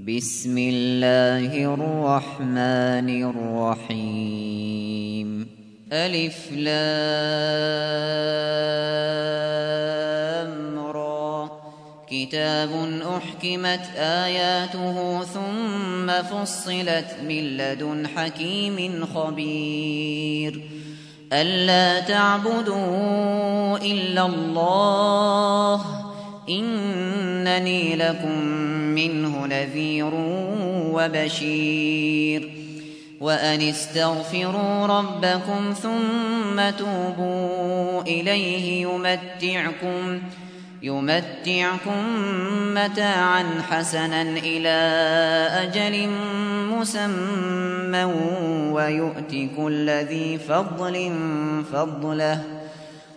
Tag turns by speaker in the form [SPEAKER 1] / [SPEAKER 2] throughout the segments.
[SPEAKER 1] بسم الله الرحمن الرحيم. ألف لام كتاب أحكمت آياته ثم فصلت من لدن حكيم خبير. ألا تعبدوا إلا الله. إنني لكم منه نذير وبشير. وأن استغفروا ربكم ثم توبوا إليه يمتعكم يمتعكم متاعا حسنا إلى أجل مسمى ويؤتي كل ذي فضل فضله.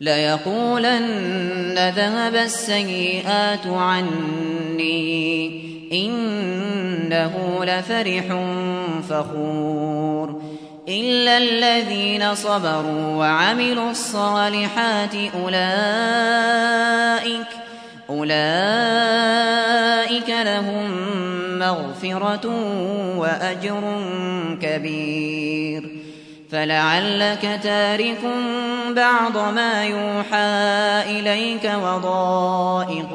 [SPEAKER 1] ليقولن ذهب السيئات عني إنه لفرح فخور إلا الذين صبروا وعملوا الصالحات أولئك أولئك لهم مغفرة وأجر كبير فلعلك تارك بعض ما يوحى إليك وضائق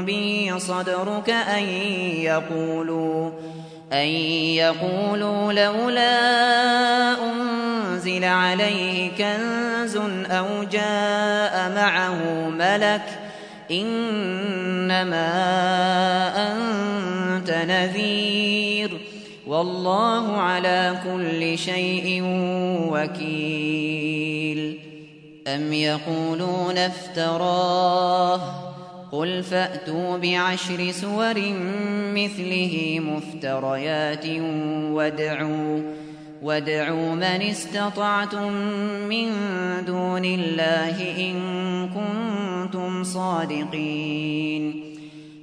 [SPEAKER 1] به صدرك أن يقولوا أن يقولوا لولا أنزل عليه كنز أو جاء معه ملك إنما أنت نذير والله على كل شيء وكيل. أم يقولون افتراه؟ قل فأتوا بعشر سور مثله مفتريات وادعوا وادعوا من استطعتم من دون الله إن كنتم صادقين.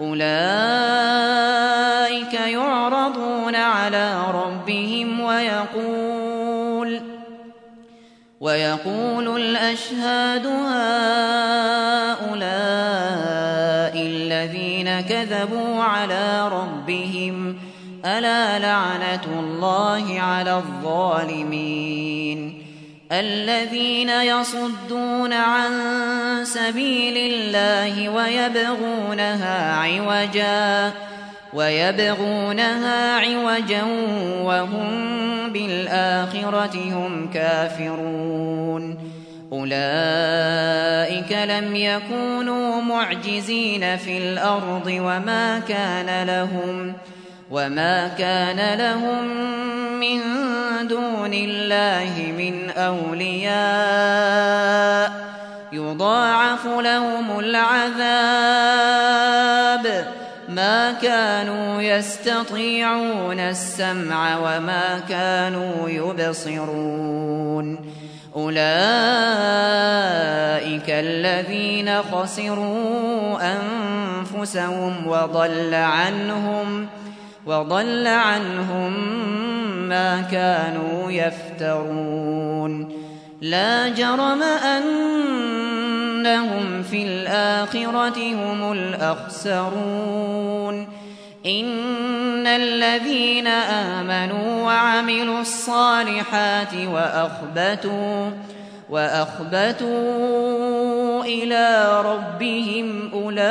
[SPEAKER 1] أولئك يعرضون على ربهم ويقول ويقول الأشهاد هؤلاء الذين كذبوا على ربهم ألا لعنة الله على الظالمين؟ الذين يصدون عن سبيل الله ويبغونها عوجا ويبغونها عوجا وهم بالآخرة هم كافرون. أولئك لم يكونوا معجزين في الأرض وما كان لهم وما كان لهم من دون الله من أولياء يضاعف لهم العذاب ما كانوا يستطيعون السمع وما كانوا يبصرون أولئك الذين خسروا أنفسهم وضل عنهم وضل عنهم ما كانوا يفترون. لا جرم أنهم في الآخرة هم الأخسرون. إن الذين آمنوا وعملوا الصالحات وأخبتوا وأخبتوا إلى ربهم أولئك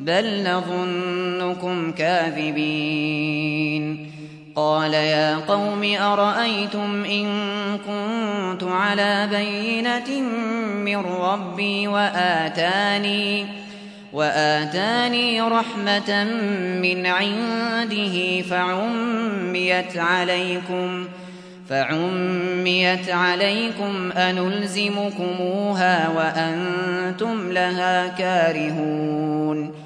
[SPEAKER 1] بل نظنكم كاذبين قال يا قوم أرأيتم إن كنت على بينة من ربي وآتاني وآتاني رحمة من عنده فعميت عليكم فعميت عليكم أنلزمكموها وأنتم لها كارهون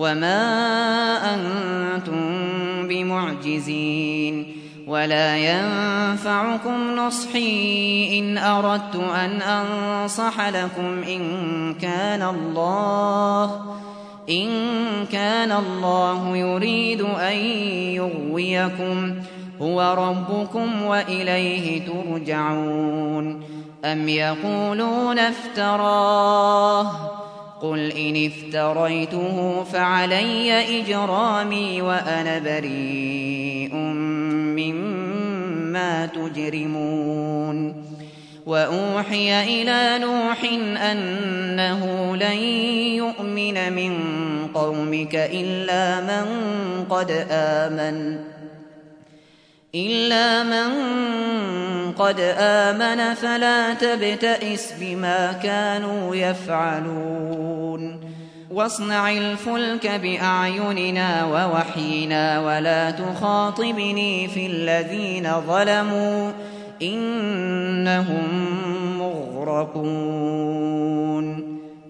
[SPEAKER 1] وما أنتم بمعجزين ولا ينفعكم نصحي إن أردت أن أنصح لكم إن كان الله إن كان الله يريد أن يغويكم هو ربكم وإليه ترجعون أم يقولون افتراه قل إن افتريته فعلي إجرامي وأنا بريء مما تجرمون وأوحي إلى نوح أنه لن يؤمن من قومك إلا من قد آمن إلا من قد آمن فلا تبتئس بما كانوا يفعلون واصنع الفلك بأعيننا ووحينا ولا تخاطبني في الذين ظلموا إنهم مغرقون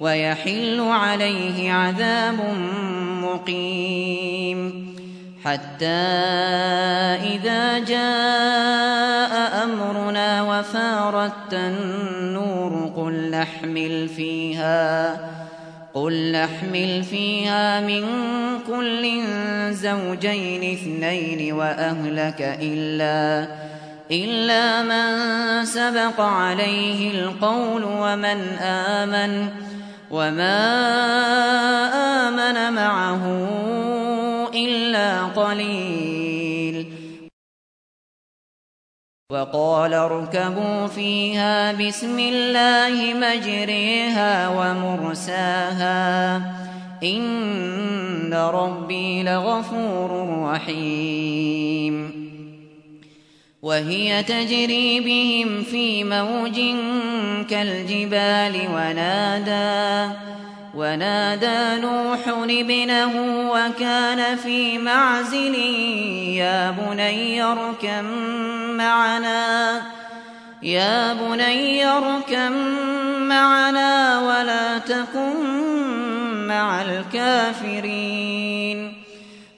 [SPEAKER 1] ويحل عليه عذاب مقيم. حتى إذا جاء أمرنا وفارت النور قل نحمل فيها قل نحمل فيها من كل زوجين اثنين وأهلك إلا إلا من سبق عليه القول ومن آمن. وما آمن معه إلا قليل. وقال اركبوا فيها بسم الله مجريها ومرساها. إن ربي لغفور رحيم. وهي تجري بهم في موج كالجبال ونادى ونادى نوح ابنه وكان في معزل يا بني اركم معنا يا بني اركم معنا ولا تكن مع الكافرين.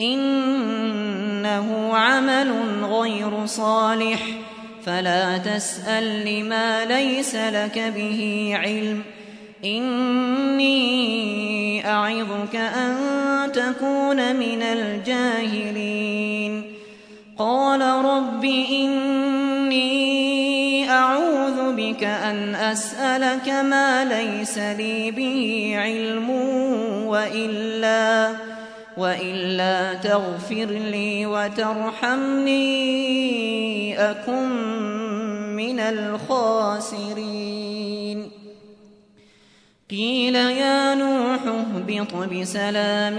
[SPEAKER 1] إنه عمل غير صالح. فلا تسأل لما ليس لك به علم. إني أعظك أن تكون من الجاهلين. قال رب إني أعوذ بك أن أسألك ما ليس لي به علم وإلا وإلا تغفر لي وترحمني أكن من الخاسرين. قيل يا نوح اهبط بسلام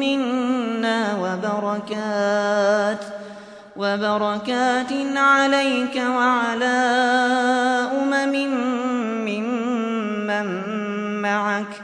[SPEAKER 1] منا وبركات وبركات عليك وعلى أمم ممن معك.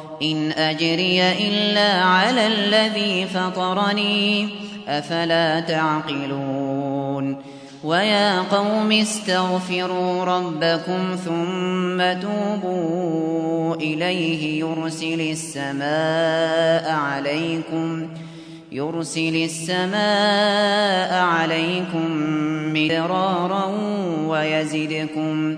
[SPEAKER 1] إن أجري إلا على الذي فطرني أفلا تعقلون؟ ويا قوم استغفروا ربكم ثم توبوا إليه يرسل السماء عليكم يرسل السماء عليكم مدرارا ويزدكم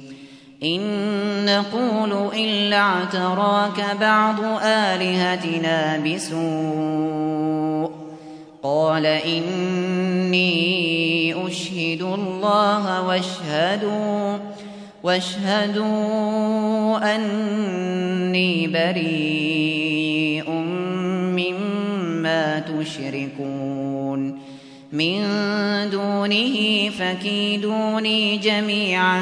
[SPEAKER 1] إن نقول إلا اعتراك بعض آلهتنا بسوء. قال إني أشهد الله واشهدوا واشهدوا أني بريء مما تشركون. من دونه فكيدوني جميعا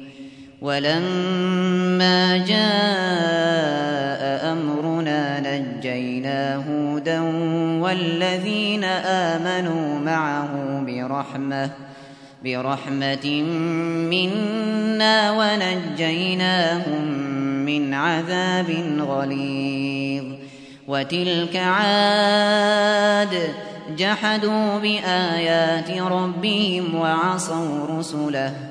[SPEAKER 1] ولما جاء أمرنا نجينا هودا والذين آمنوا معه برحمة برحمة منا ونجيناهم من عذاب غليظ. وتلك عاد جحدوا بآيات ربهم وعصوا رسله.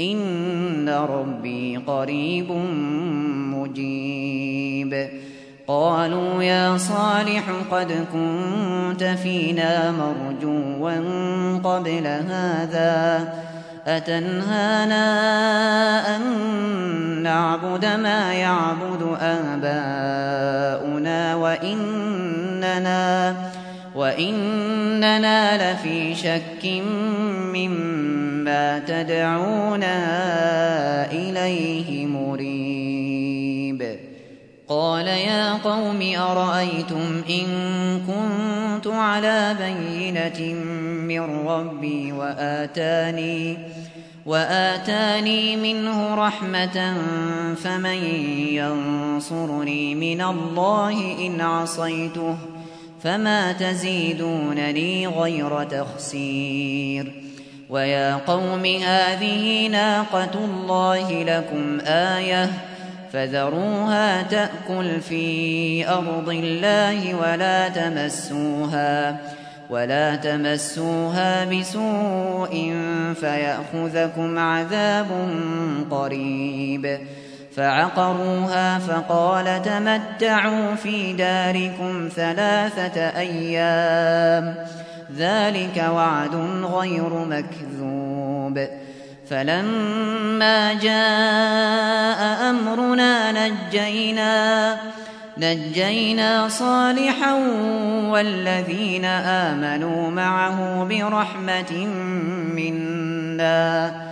[SPEAKER 1] إن ربي قريب مجيب. قالوا يا صالح قد كنت فينا مرجوا قبل هذا. أتنهانا أن نعبد ما يعبد آباؤنا وإننا وإننا لفي شك مما تدعونا إليه مريب قال يا قوم أرأيتم إن كنت على بينة من ربي وآتاني وآتاني منه رحمة فمن ينصرني من الله إن عصيته ۖ فما تزيدونني غير تخسير ويا قوم هذه ناقة الله لكم آية فذروها تأكل في أرض الله ولا تمسوها ولا تمسوها بسوء فيأخذكم عذاب قريب فعقروها فقال تمتعوا في داركم ثلاثة أيام ذلك وعد غير مكذوب. فلما جاء أمرنا نجينا نجينا صالحا والذين آمنوا معه برحمة منا.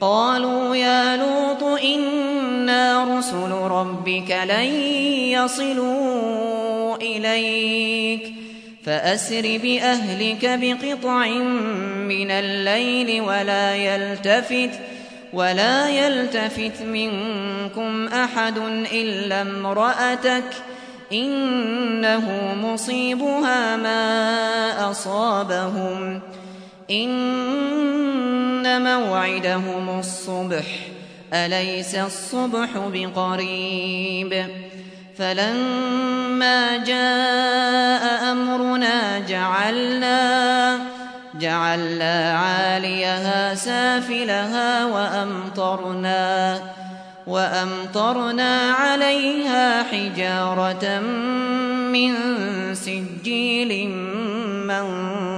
[SPEAKER 1] قالوا يا لوط إنا رسل ربك لن يصلوا إليك. فأسر بأهلك بقطع من الليل ولا يلتفت ولا يلتفت منكم أحد إلا امرأتك. إنه مصيبها ما أصابهم. موعدهم الصبح أليس الصبح بقريب؟ فلما جاء أمرنا جعلنا جعلنا عاليها سافلها وأمطرنا وأمطرنا عليها حجارة من سجيل منضود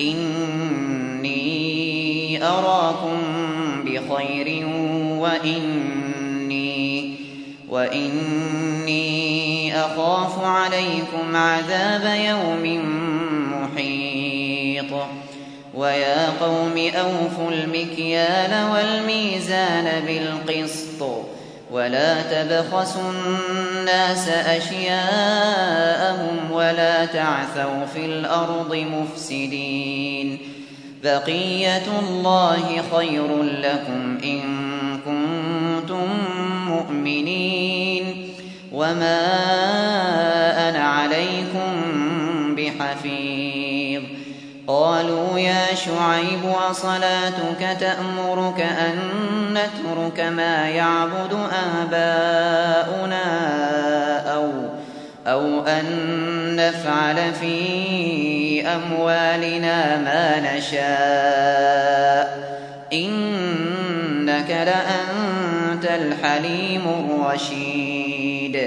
[SPEAKER 1] إني أراكم بخير وإني وإني أخاف عليكم عذاب يوم محيط ويا قوم أوفوا المكيال والميزان بالقسط ولا تبخسوا الناس أشياءهم ولا تعثوا في الأرض مفسدين. بقية الله خير لكم إن كنتم مؤمنين. وما قالوا يا شعيب وصلاتك تأمرك أن نترك ما يعبد آباؤنا أو أو أن نفعل في أموالنا ما نشاء. إنك لأنت الحليم الرشيد.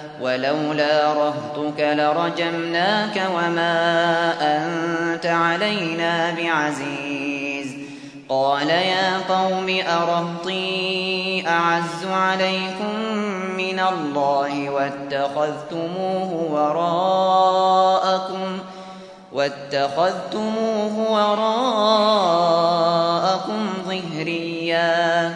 [SPEAKER 1] ولولا رهطك لرجمناك وما أنت علينا بعزيز. قال يا قوم أرهطي أعز عليكم من الله واتخذتموه وراءكم واتخذتموه وراءكم ظهريا.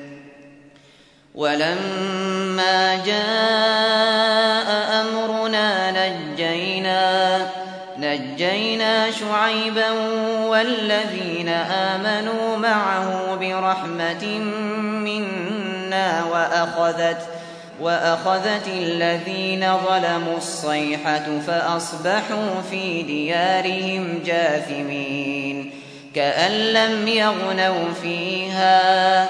[SPEAKER 1] ولما جاء أمرنا نجينا نجينا شعيبا والذين آمنوا معه برحمة منا وأخذت وأخذت الذين ظلموا الصيحة فأصبحوا في ديارهم جاثمين كأن لم يغنوا فيها.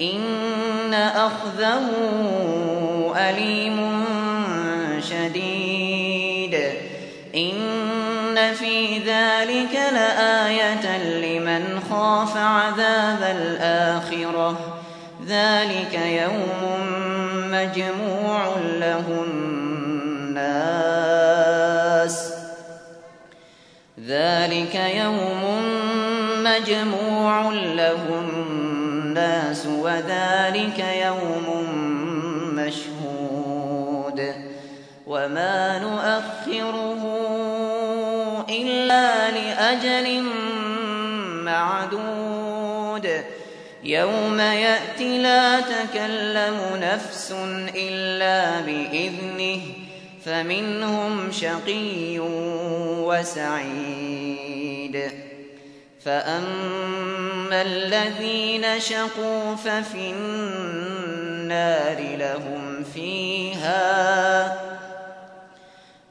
[SPEAKER 1] إن أخذه أليم شديد. إن في ذلك لآية لمن خاف عذاب الآخرة. ذلك يوم مجموع له الناس. ذلك يوم مجموع له الناس. وذلك يوم مشهود وما نؤخره إلا لأجل معدود يوم يأتي لا تكلم نفس إلا بإذنه فمنهم شقي وسعيد فأما الذين شقوا ففي النار لهم فيها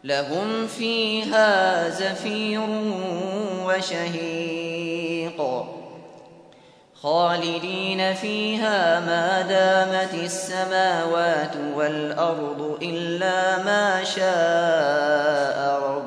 [SPEAKER 1] لهم فيها زفير وشهيق خالدين فيها ما دامت السماوات والأرض إلا ما شاء ربك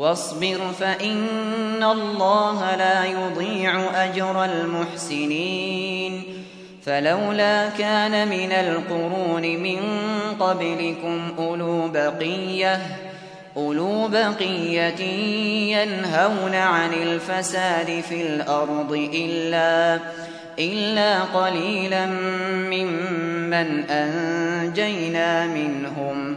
[SPEAKER 1] واصبر فإن الله لا يضيع أجر المحسنين. فلولا كان من القرون من قبلكم أولو بقية أولو بقية ينهون عن الفساد في الأرض إلا إلا قليلا ممن أنجينا منهم.